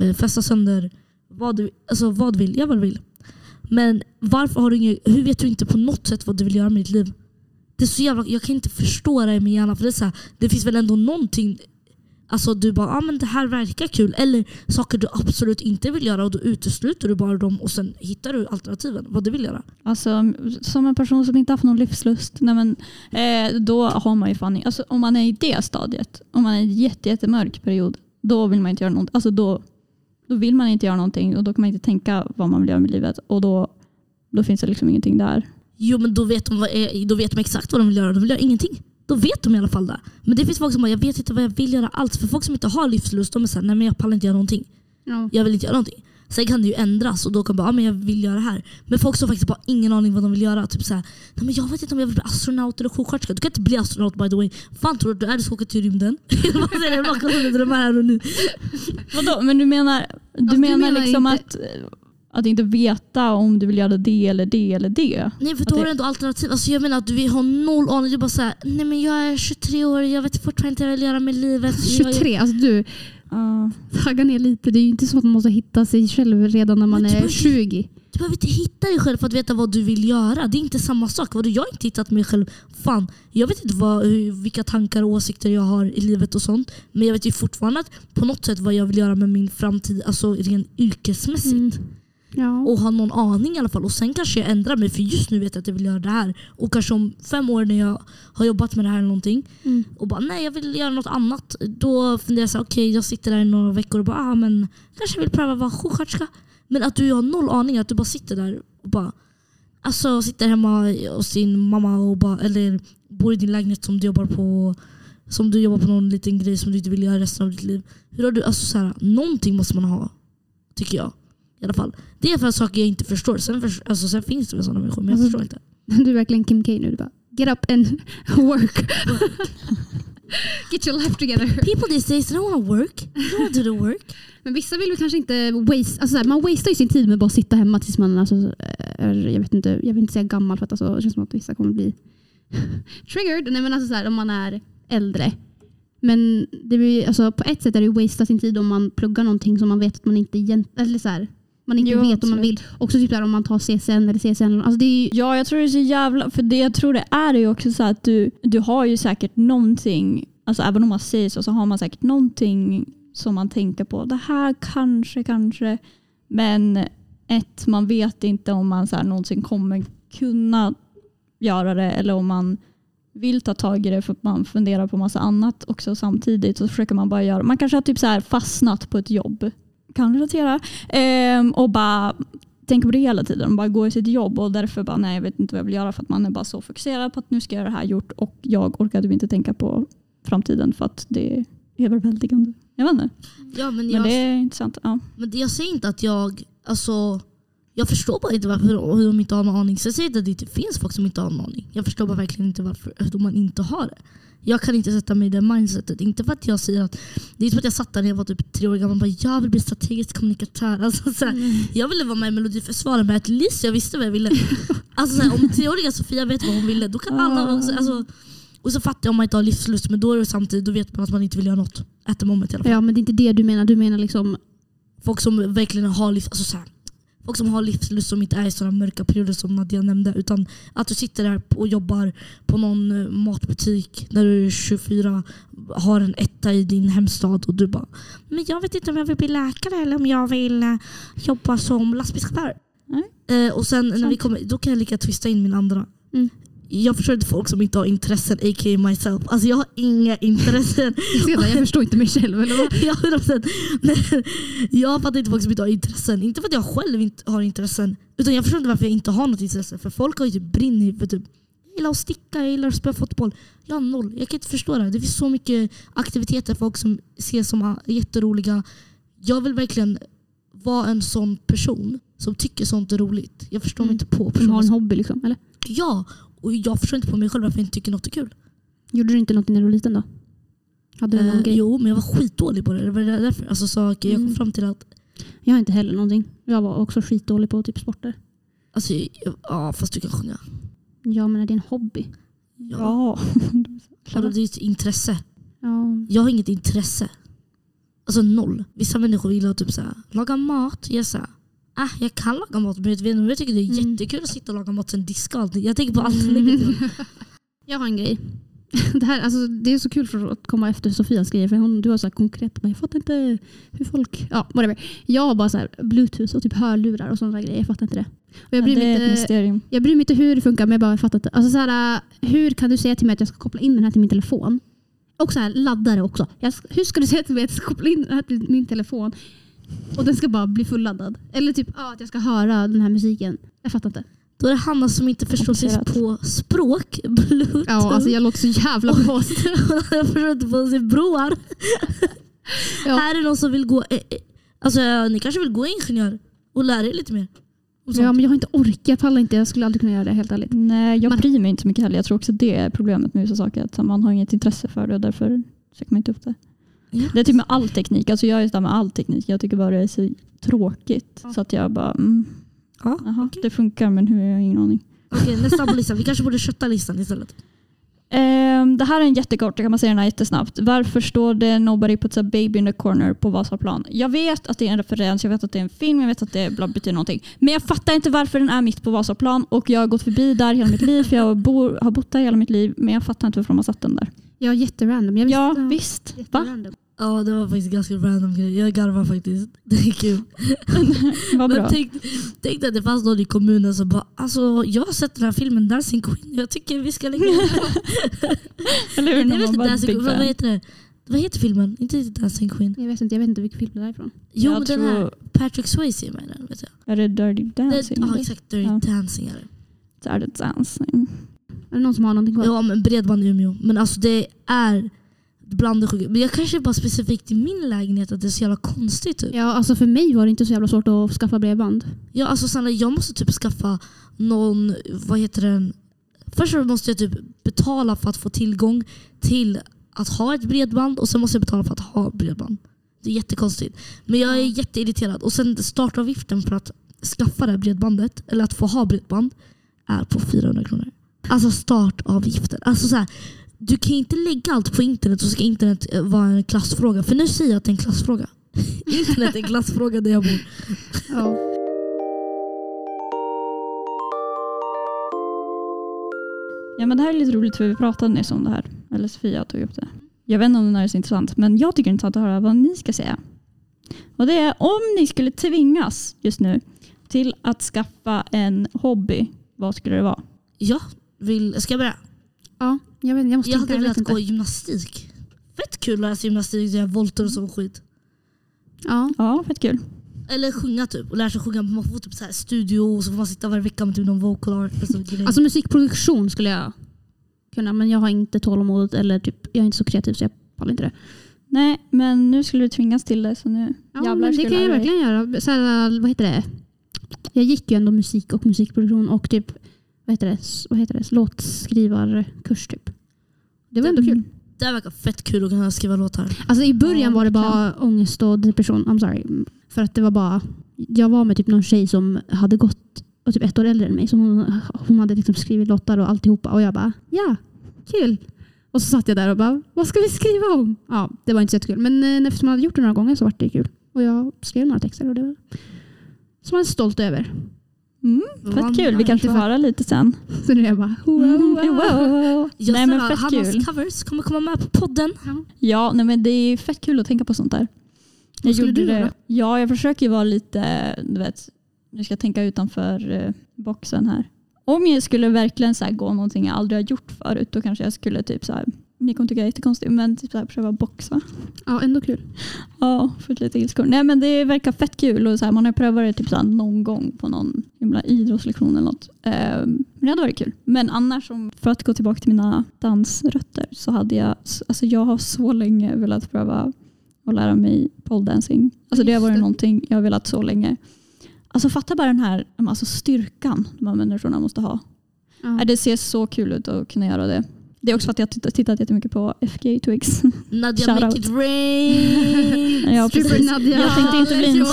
eh festa sönder. Vad du, alltså, vad du vill, gör vad du vill. Men varför har du inget, hur vet du inte på något sätt vad du vill göra med ditt liv? Det är så jävla, jag kan inte förstå det i min hjärna. För det, är så här, det finns väl ändå någonting Alltså du bara, ah, men det här verkar kul. Eller saker du absolut inte vill göra och då utesluter du bara dem och sen hittar du alternativen. Vad du vill göra. Alltså, som en person som inte haft någon livslust, nej men, eh, då har man ju fan alltså, Om man är i det stadiet, om man är i en jätte, jättemörk period, då vill man inte göra någonting. Alltså, då, då vill man inte göra någonting och då kan man inte tänka vad man vill göra med livet. Och då, då finns det liksom ingenting där. Jo men då vet, de är, då vet de exakt vad de vill göra. De vill göra ingenting. Då vet de i alla fall det. Men det finns folk som bara, jag vet inte vad jag vill göra alls. För folk som inte har livslust, de är såhär, nej men jag pallar inte göra någonting. Ja. Jag vill inte göra någonting. Sen kan det ju ändras och då kan man bara, ah, men jag vill göra det här. Men folk som faktiskt bara ingen aning vad de vill göra. Typ såhär, nej men jag vet inte om jag vill bli astronaut eller sjuksköterska. Du kan inte bli astronaut by the way. Fan tror du att du är? Du ska åka till rymden. Vadå? Men du menar, du Alltså, du menar, menar liksom inte- att, att inte veta om du vill göra det eller det eller det? Nej för då det- har du ändå alternativ. Alltså jag menar att du vill ha noll aning. Du bara såhär, nej men jag är 23 år, jag vet fortfarande inte vad jag vill göra med livet. Jag- 23, alltså du Ja. tagga ner lite. Det är ju inte så att man måste hitta sig själv redan när man är behöver- 20. Du behöver inte hitta dig själv för att veta vad du vill göra. Det är inte samma sak. Vadå, jag har inte hittat mig själv. Fan, jag vet inte vad, hur, vilka tankar och åsikter jag har i livet och sånt. Men jag vet ju fortfarande på något sätt vad jag vill göra med min framtid, alltså rent yrkesmässigt. Mm. Ja. Och ha någon aning i alla fall. Och sen kanske jag ändrar mig för just nu vet jag att jag vill göra det här. Och kanske om fem år när jag har jobbat med det här eller någonting Mm. och bara nej jag vill göra något annat. Då funderar jag så okej jag sitter där i några veckor och bara ah, men kanske vill pröva vara sjuksköterska. Men att du har noll aning, att du bara sitter där och bara alltså sitter hemma hos sin mamma och bara, eller bor i din lägenhet som du jobbar på som du jobbar på någon liten grej som du inte vill göra resten av ditt liv. Hur har du, alltså så här, någonting måste man ha. Tycker jag. I alla fall. Det är för saker jag inte förstår. Sen, för, alltså, sen finns det väl sådana människor men jag Alltså, förstår inte. Du är verkligen Kim K nu. Du bara, get up and work. Get your life together. People these days don't want to work. They don't want to do the work. Men vissa vill väl kanske inte waste, alltså man wastear ju sin tid med att bara sitta hemma tills man alltså, är, jag vet inte, jag vill inte säga gammal för att alltså, det känns som att vissa kommer bli triggered. Nej men alltså så här, om man är äldre. Men det blir, alltså, på ett sätt är det ju wastea sin tid om man pluggar någonting som man vet att man inte egent- eller så här, man inte Jo, vet om man vill. Också typ där, om man tar CSN eller CSN. Alltså det ju, Ja, jag tror det är så jävla... För det jag tror det är är ju också så att du, du har ju säkert någonting, alltså även om man säger så, så har man säkert någonting som man tänker på. Det här kanske, kanske. Men ett, man vet inte om man så här någonsin kommer kunna göra det eller om man vill ta tag i det för att man funderar på massa annat också samtidigt. Så försöker man bara göra, man kanske har typ så här fastnat på ett jobb, kan relatera, ehm, och bara tänker på det hela tiden. Bara går i sitt jobb och därför bara nej jag vet inte vad jag vill göra för att man är bara så fokuserad på att nu ska jag göra det här gjort och jag orkar typ inte tänka på framtiden för att det är överväldigande. Jag vet inte. Ja, men, Men jag, det är intressant. Ja. men jag säger inte att jag... Alltså, jag förstår bara inte varför hur de inte har någon aning. Sen säger jag inte att det inte finns folk som inte har någon aning. Jag förstår bara verkligen inte varför hur man inte har det. Jag kan inte sätta mig i det mindsetet. Inte för att jag säger att... Det är som att jag satt där när jag var typ tre år gammal och bara jag vill bli strategisk kommunikatör. Alltså, så här, Jag ville vara med i Melodifestivalen at least jag visste vad jag ville. Alltså, så om treåriga Sofia vet vad hon ville då kan alla också... Alltså, och så fattar jag om man inte har livslust men då är det samtidigt då vet man att man inte vill göra något. At the moment i alla fall. ja men det är inte det du menar. Du menar liksom, Folk som verkligen har livs, alltså så folk som har livslust som inte är i sådana mörka perioder som Nadia nämnde. Utan att du sitter där och jobbar på någon eh, matbutik när du är 24, har en etta i din hemstad och du bara Men jag vet inte om jag vill bli läkare eller om jag vill eh, jobba som lastbilschaufför. Nej. Eh, och sen när vi kommer, då kan jag lika twista in min andra. Mm. Jag förstår inte folk som inte har intressen, a.k.a. myself. Alltså jag har inga intressen. jag förstår inte mig själv. Eller vad? Ja, 100%. Men jag fattar inte folk som inte har intressen. Inte för att jag själv inte har intressen. Utan jag förstår inte varför jag inte har något intresse. För folk har ju typ brinn för typ jag gillar att sticka, jag gillar att spela fotboll. Jag har noll. Jag kan inte förstå det. Det finns så mycket aktiviteter folk som ser som jätteroliga. Jag vill verkligen vara en sån person som tycker sånt är roligt. Jag förstår mig Mm. inte på Som har personer en hobby liksom. Eller? Ja, och jag förstår inte på mig själv varför jag inte tycker något är kul. Gjorde du inte något när du var liten då? Hade du någon Eh, grej? jo, men jag var skitdålig på det. Det var därför. Alltså, så, jag kom Mm. fram till att Jag har inte heller någonting. Jag var också skitdålig på typ sporter. Alltså, jag- ja, fast du kan sjunga. Ja men är det en hobby? Ja. Ja. Och det är ett intresse. Ja. Jag har inget intresse. Alltså noll. Vissa människor gillar att typ såhär, laga mat. Säger ah, jag kan laga mat men jag, vet, jag tycker det är Mm. jättekul att sitta och laga mat sen diska allting. Jag tänker på allt Mm. negativt. Jag har en grej. Det, här, alltså, det är så kul för att komma efter Sofias grejer. För hon, du har så här konkret, jag fattar inte hur folk... Ja, whatever. Jag har bara så här bluetooth och typ hörlurar och sådana grejer. Jag fattar inte det. Och jag, Ja, bryr det mig är ett inte, mysterium. jag bryr mig inte hur det funkar men jag bara fattar inte. Alltså, så här, hur kan du säga till mig att jag ska koppla in den här till min telefon? Och så här, laddare också. Jag, hur ska du säga till mig att jag ska koppla in den här till min telefon och den ska bara bli fulladdad? Eller typ ja, att jag ska höra den här musiken. Jag fattar inte. Då är det Hanna som inte förstår sig på språk. Bluetooth. Ja, alltså jag låter så jävla blåst. jag förstår inte på sig broar. Ja. Här är någon som vill gå... eh, eh, Alltså, ni kanske vill gå ingenjör och lära er lite mer. Ja, men jag har inte orkat. Jag pallar inte. Jag skulle aldrig kunna göra det helt ärligt. Nej, jag Man- bryr mig inte så mycket heller. Jag tror också det är problemet med vissa saker. Att man har inget intresse för det och därför söker man inte upp det. Det är typ med all teknik. Alltså jag är sådär med all teknik. Jag tycker bara det är så tråkigt. Så att jag bara, mm, Ja. aha, det funkar men hur, jag har ingen aning. Okej, nästa på listan. Vi kanske borde kötta listan istället. Ehm, det här är en jättekort, jag kan bara säga den här jättesnabbt. Varför står det Nobody puts a baby in the corner på Vasaplan? Jag vet att det är en referens, jag vet att det är en film, jag vet att det bla- betyder någonting. Men jag fattar inte varför den är mitt på Vasaplan och jag har gått förbi där hela mitt liv för jag bor, har bott där hela mitt liv men jag fattar inte varför de har satt den där. Ja, jätterandom. Jag visste, Ja, visst. Va? Jätterandom. Ja, det var faktiskt ganska random grej. Jag garvar faktiskt. Det är kul. Vad bra. Men tänk, tänk att det fanns någon i kommunen som bara alltså, jag har sett den här filmen Dancing Queen. Jag tycker vi ska lägga den här. Eller hur? Jag vet inte Dancing Queen. Vad heter det? Vad heter filmen? Inte Dancing Queen. Jag vet inte, jag vet inte vilken film det är ifrån. Jo, Jag men den här tror- Patrick Swayze är med i den. Vet jag. Är det Dirty Det, Dancing? ja eller? exakt, Dirty Ja. Dancing är det. Det dancing. Är det någon som har någonting kvar? Ja men bredband i Umeå. Men alltså det är bland det sjuka. Men jag kanske bara specifikt i min lägenhet att det är så jävla konstigt. Typ. Ja, alltså för mig var det inte så jävla svårt att skaffa bredband. Ja, alltså Sanna, jag måste typ skaffa någon, vad heter den? Först måste jag typ betala för att få tillgång till att ha ett bredband och sen måste jag betala för att ha bredband. Det är jättekonstigt. Men jag är jätteirriterad. Och sen startavgiften för att skaffa det här bredbandet, eller att få ha bredband, är på 400 kronor. Alltså startavgiften. Alltså så här, du kan inte lägga allt på internet och så ska internet eh, vara en klassfråga. För nu säger jag att det är en klassfråga. internet är en klassfråga där jag bor. Ja. Ja men det här är lite roligt för vi pratade nyss om det här. Eller Sofia tog upp det. Jag vet inte om det här är så intressant men jag tycker det är intressant att höra vad ni ska säga. Och det är om ni skulle tvingas just nu till att skaffa en hobby, vad skulle det vara? Jag vill, ska jag börja? ja, jag, vet, jag måste Jag tänka, hade jag velat gå gymnastik. Fett kul att läsa gymnastik, göra volter och sån skit. Ja. Ja, fett kul. Eller sjunga typ. Och lära sig sjunga. Man får typ så här studio och så får man sitta varje vecka med typ någon vocal art. och så grejer. Alltså musikproduktion skulle jag kunna men jag har inte tålamodet eller typ, jag är inte så kreativ så jag pallar inte det. Nej, men nu skulle du tvingas till det så nu Ja, jävlar men det kan jag dig. verkligen göra. Så här, vad heter det? Jag gick ju ändå musik och musikproduktion och typ vad heter det? Vad heter det? låtskrivarkurs typ. Det var ändå kul. det verkar fett kul att kunna skriva låtar. Alltså i början Ja, var det bara ångest och depression. I'm sorry. För att det var bara, jag var med typ någon tjej som hade gått och typ ett år äldre än mig. Så hon, hon hade liksom skrivit låtar och alltihopa. Och jag bara, ja, kul. Och så satt jag där och bara, vad ska vi skriva om? Ja, det var inte så jättekul. Men eh, eftersom jag hade gjort det några gånger så var det kul. Och jag skrev några texter och det var som jag är stolt över. Mm, fett kul, vi kanske får höra lite sen. Så nu är jag bara, wow, Mm, wow. Jag Nej men fett kul. covers kommer komma med på podden. Ja, nej, men det är fett kul att tänka på sånt där. Vad skulle du det. göra? Ja, jag försöker vara lite, du vet, nu ska jag tänka utanför eh, boxen här. Om jag skulle verkligen så gå någonting jag aldrig har gjort förut, då kanske jag skulle typ så här, ni kommer tycka jag är jättekonstig, men typ så här, pröva boxa. Ja, ändå kul. Ja, för lite ilskor. Nej men det verkar fett kul och så här, man har prövat det typ så här, någon gång på någon himla idrottslektion eller något. Ehm, men det hade varit kul. Men annars, för att gå tillbaka till mina dansrötter, så hade jag, alltså jag har så länge velat pröva att lära mig poledancing. Alltså det har varit det. någonting jag har velat så länge. Alltså fatta bara den här alltså styrkan de här människorna måste ha. Ja. Det ser så kul ut att kunna göra det. Det är också för att jag har tittat, jättemycket på FK Twigs. Nadja Shout make out. it rain. Ja, Stripper. Nadja. Jag tänkte inte bli en...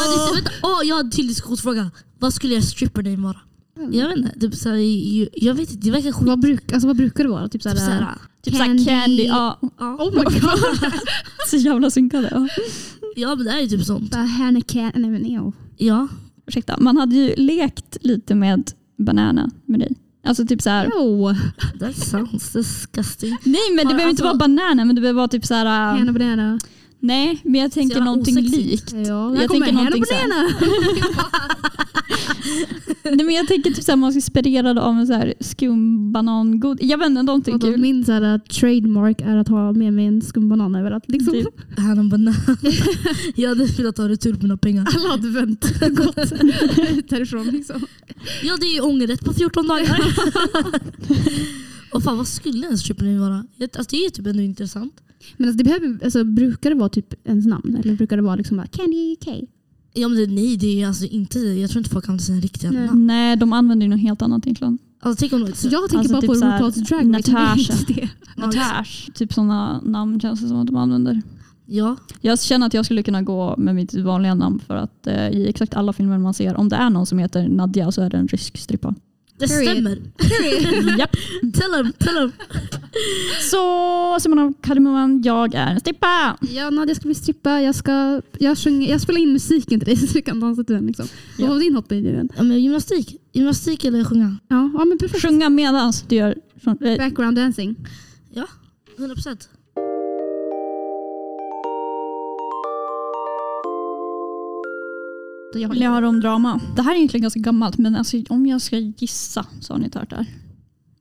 Åh, jag har en till diskussionsfråga. Vad skulle er strippername vara? Jag vet inte. Typ såhär, jag, jag vet inte, det verkar skit. Vad, bruk, alltså, vad brukar det vara? Typ såhär, Typ såhär, Typ candy. candy ja. ja. oh my god. Så jävla synkade. Ja. ja men det är ju typ sånt. Bara Hannah can... Nej men ew. Ja. Ursäkta, man hade ju lekt lite med banana med dig. Alltså typ så här. Ew. That sounds disgusting. Nej men det behöver inte alltså- vara banana men det behöver vara typ så här. Hannah banana. Nej men jag tänker någonting osexigt. likt. Ja, Jag jag kommer tänker Hannah någonting så här. banana. Nej, men jag tänker typ så här, man är inspirerad av en så här skumbanangod. Jag vet inte, någonting Och kul. Min såhär, trademark är att ha med mig en skumbanan överallt. Liksom. Typ. Hannah Banana. jag hade velat ha retur på mina pengar. Alla advent gått ut härifrån. Liksom. Ja det är ju ångerrätt på 14 dagar. Och fan vad skulle en strippername vara? Alltså, det är ju typ ändå intressant. Men alltså, det behöver, alltså, brukar det vara typ ens namn? Eller brukar det vara liksom bara Candy K? Ja men det, nej det är alltså inte, jag tror inte folk använder sina riktiga Nej. namn. Nej, de använder ju något helt annat egentligen. Alltså, tänk om, Så jag tänker Alltså, bara typ på RuPaul's Drag Race. Natasha. Typ sådana namn känns det som att de använder. Ja, Jag känner att jag skulle kunna gå med mitt vanliga namn för att eh, i exakt alla filmer man ser, om det är någon som heter Nadja så är det en rysk strippa. Det Period. stämmer. Japp. Tell them, tell them. Så Simon av Kardemumman, jag är en strippa! Ja, Nadja ska bli strippa. Jag, ska, jag, sjunger, jag spelar in musiken till dig så du kan dansa till den. Liksom. Vad Ja. var din hobby nu? Ja, men gymnastik. Gymnastik eller sjunga? Ja, ja men perfekt. Sjunga medans du gör... eh, Background dancing. Ja, 100 procent. Jag Jag har om drama. Det här är egentligen ganska gammalt men alltså, om jag ska gissa så har ni inte hört det här.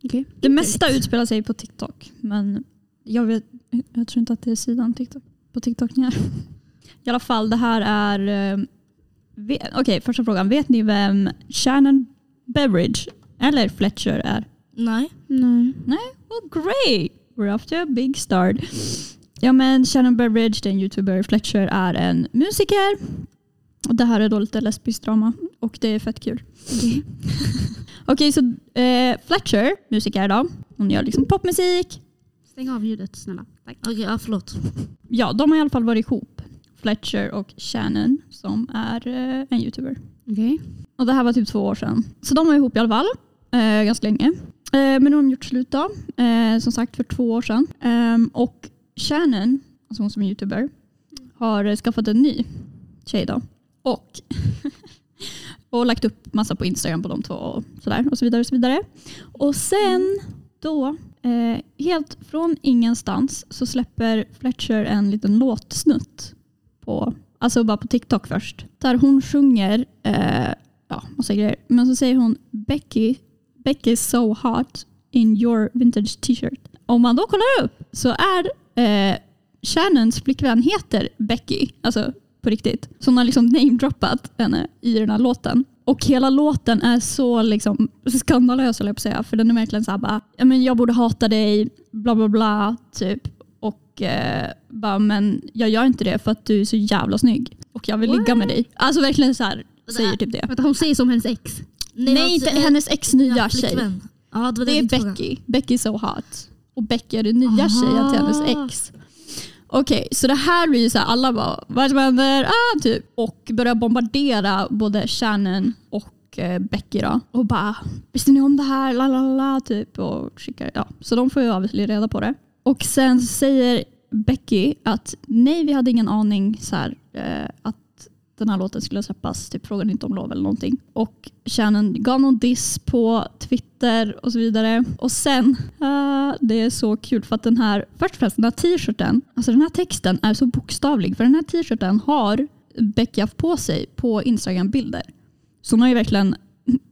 Okej. Det mesta utspelar sig på TikTok men jag, vet, jag tror inte att det är sidan TikTok, på TikTok ni är. I alla fall det här är... eh, Okej, första frågan. Vet ni vem Shannon Beveridge eller Fletcher är? Nej. Nej. Well, great! We're off to a big start. Ja, men Shannon Beveridge, det är en youtuber. Fletcher är en musiker. Och det här är då lite lesbiskt drama och det är fett kul. Okej. Okej, så eh, Fletcher, musiker då. Hon gör liksom popmusik. Stäng av ljudet snälla. Tack. Okej, ja, förlåt. Ja, de har i alla fall varit ihop. Fletcher och Shannon som är eh, en youtuber. Okej. Och det här var typ två år sedan. Så de var ihop i alla fall. Eh, ganska länge. Eh, men nu har de gjort slut då. Eh, som sagt för två år sedan. Ehm, och Shannon, alltså hon som är youtuber, har eh, skaffat en ny tjej då. Och, och lagt upp massa på Instagram på de två och sådär och så vidare. Och, så vidare. och sen då, eh, helt från ingenstans så släpper Fletcher en liten låtsnutt på, alltså bara på TikTok först. Där hon sjunger eh, ja, massa grejer. Men så säger hon Becky, Becky is so hot in your vintage t-shirt. Om man då kollar upp så är eh, Shannons flickvän heter Becky, alltså på riktigt. Så hon har liksom namedroppat henne i den här låten. Och hela låten är så liksom skandalös jag på säga. För den är verkligen såhär bara, jag borde hata dig, bla bla bla, typ. Och eh, bara, men jag gör inte det för att du är så jävla snygg. Och jag vill ligga med dig. Alltså verkligen så här säger typ det. Vänta, hon säger som hennes ex. Nej, alltså, inte eh, hennes ex nya tjej. Ja, det, Det är. Becky. Becky so hot. Och Becky är den nya Aha. tjejen till hennes ex. Okej, så det här blir ju så här, alla bara vad är det som händer? Ah, typ. Och börjar bombardera både Shannon och eh, Becky då. Och bara, visste ni om det här? La, la, la, typ. Och skickar, ja. Så de får ju obviously reda på det. Och sen säger Becky att nej, vi hade ingen aning så här, eh, att den här låten skulle släppas. Typ frågade inte om lov eller någonting. Och Shannon gav någon diss på Twitter och så vidare. Och sen, uh, det är så kul för att den här, först och främst den här t-shirten, alltså den här texten är så bokstavlig. För den här t-shirten har Becky haft på sig på Instagram-bilder. Så hon har ju verkligen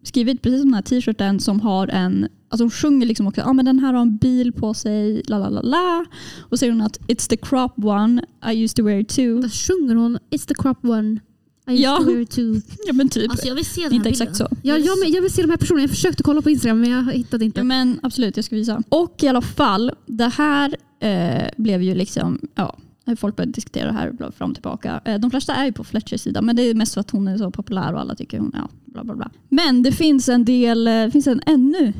skrivit precis som den här t-shirten som har en, alltså hon sjunger liksom också, ah, men den här har en bil på sig, la la la la. Och säger hon att it's the crop one, I used to wear it too. Där sjunger hon It's the crop one. I used Ja. to wear it too. Ja men typ. Alltså jag vill se den här inte bilden. exakt så. Ja, jag, men jag vill se de här personerna. Jag försökte kolla på Instagram men jag hittade inte. Ja, men absolut, jag ska visa. Och i alla fall, det här eh, blev ju liksom, ja, folk började diskutera det här fram och tillbaka. Eh, de flesta är ju på Fletchers sida, men det är mest för att hon är så populär och alla tycker hon, ja, bla bla bla. Men det finns en del, eh, det finns en ännu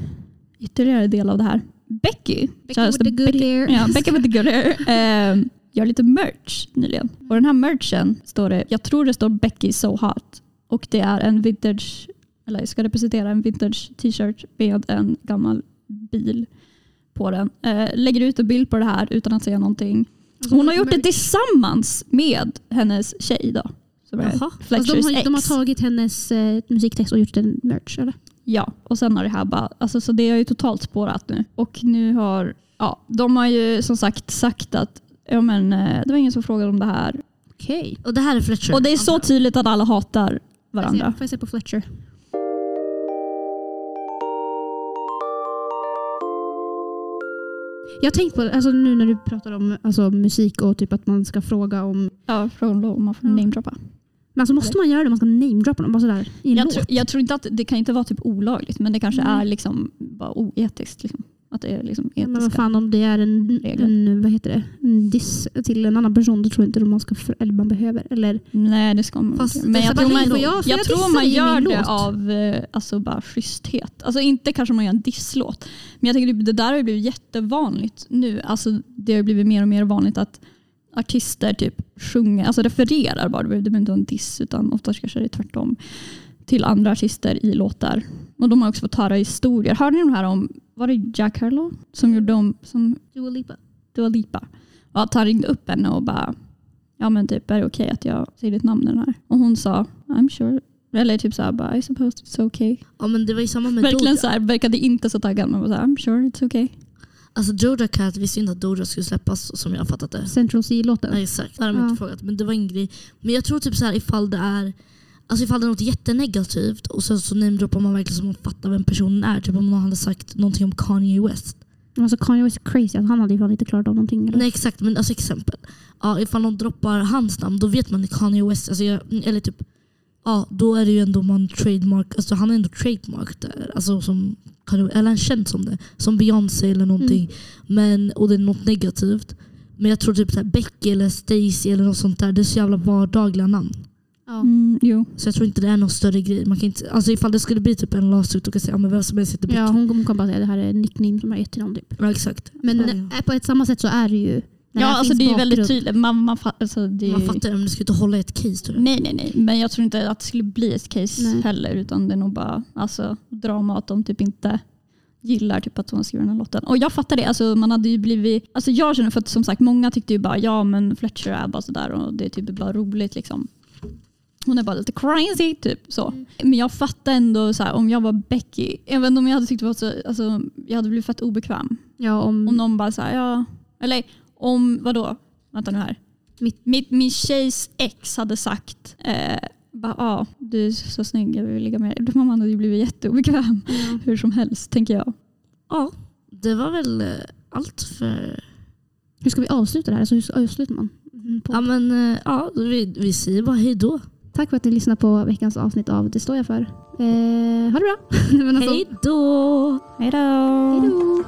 ytterligare del av det här. Becky, Becky with the good Becky, hair. ja, Becky with the good hair, eh, gör lite merch nyligen. Och den här merchen står det, jag tror det står Becky so hot. Och det är en vintage, eller ska representera en vintage t-shirt med en gammal bil på den. Eh, lägger ut en bild på det här utan att säga någonting. Hon har gjort det tillsammans med hennes tjej då. Som är Jaha. Alltså, Fletchers de, har, de har tagit hennes eh, musiktext och gjort en merch eller? Ja, och sen har det här bara, alltså, så det har ju totalt spårat nu. Och nu har, ja, de har ju som sagt sagt att ja, men, eh, det var ingen som frågade om det här. Okej. Och det här är Fletcher. Och det är så tydligt att alla hatar varandra. Får jag se på Fletcher? Jag har tänkt på alltså nu när du pratar om alltså, musik och typ att man ska fråga om... Ja, fråga om man får Ja. namedroppa. Men alltså måste man göra det? Man ska namedroppa dem bara sådär i en Jag, låt? tror- jag tror inte att det kan inte vara typ olagligt men det kanske Nej. är liksom bara oetiskt. Liksom. Att det är liksom men vad fan om det är en, en, vad heter det? en diss till en annan person, då tror jag inte man ska, för, eller man behöver. Eller, Nej det ska man Fast inte. Men jag tror man, jag- jag tror man gör det låt? av eh, alltså bara schyssthet. Alltså inte kanske man gör en disslåt. Men jag tänker typ, det där har blivit jättevanligt nu. Alltså det har blivit mer och mer vanligt att artister typ sjunger, alltså refererar bara. Det behöver inte vara en diss utan oftast kanske det är tvärtom. Till andra artister i låtar. Och de har också fått höra historier. Hörde ni de här om, var det Jack Harlow som gjorde om, som Dua Lipa. Dua Lipa. Och att han ringde upp henne och bara, ja men typ är det okej att jag säger ditt namn i den här? Och hon sa, I'm sure. Eller typ såhär, bara, I suppose it's okay. Ja men det var ju samma med Verkligen Doja. så här, verkade inte så taggad men var såhär, I'm sure it's okay. Alltså Doja Cat visste inte att Doja skulle släppas som jag har fattat det. Central C-låten. Exakt, det har de inte frågat. Men det var en grej. Men jag tror typ så här ifall det är Alltså ifall det är något jättenegativt och sen så namedroppar man verkligen så man fattar vem personen är. Typ om någon hade sagt någonting om Kanye West. Alltså Kanye West är crazy, alltså, han hade ju fan inte klarat av någonting. Eller? Nej exakt, men alltså exempel. Ja, ifall någon droppar hans namn då vet man att Kanye West, alltså jag, eller typ Ja, då är det ju ändå man trademark, alltså han är ändå trademark där. Alltså som, eller han känd som det. Som Beyoncé eller någonting. Men, och det är något negativt. Men jag tror typ så här Becky eller Stacy eller något sånt där, det är så jävla vardagliga namn. Ja. Mm, jo. Så jag tror inte det är någon större grej. Man kan inte, alltså ifall det skulle bli typ en lawsuit och kan säga ja, men vem som helst heter Becky. Ja, Ja, hon, kan bara säga det här är en nickname som jag har gett till någon. Typ. exakt. Men Ja. på ett samma sätt så är det ju... Ja alltså det är ju väldigt tydligt. Man, man, alltså, det Man fattar det men det skulle inte hålla ett case tror jag. Nej nej nej. Men jag tror inte att det skulle bli ett case Nej. heller. Utan det är nog bara alltså, drama att de typ inte gillar typ att hon skriver den här låten. Och jag fattar det. Alltså, man hade ju blivit, alltså jag känner för att som sagt många tyckte ju bara ja men Fletcher är bara sådär och det är typ bara roligt liksom. Hon är bara lite crazy typ så. Men jag fattar ändå så här, om jag var Becky, även om jag hade tyckt det var så, alltså, jag hade blivit fett obekväm. Ja, om, Om någon bara så här, ja, eller om vadå? Vänta nu här. Mitt- Mitt, min tjejs ex hade sagt eh, bara, ja, du är så snygg, jag vill ligga med dig. Då man hade ju blivit jätteobekväm ja. hur som helst tänker jag. Ja, det var väl eh, allt för... Hur ska vi avsluta det här? Alltså, hur avslutar man? Mm, på- Ja men eh, ja, vi, vi säger bara hej då. Tack för att ni lyssnar på veckans avsnitt av Det står jag för. Eh, ha det bra! Hej då! Hej då! Hej då!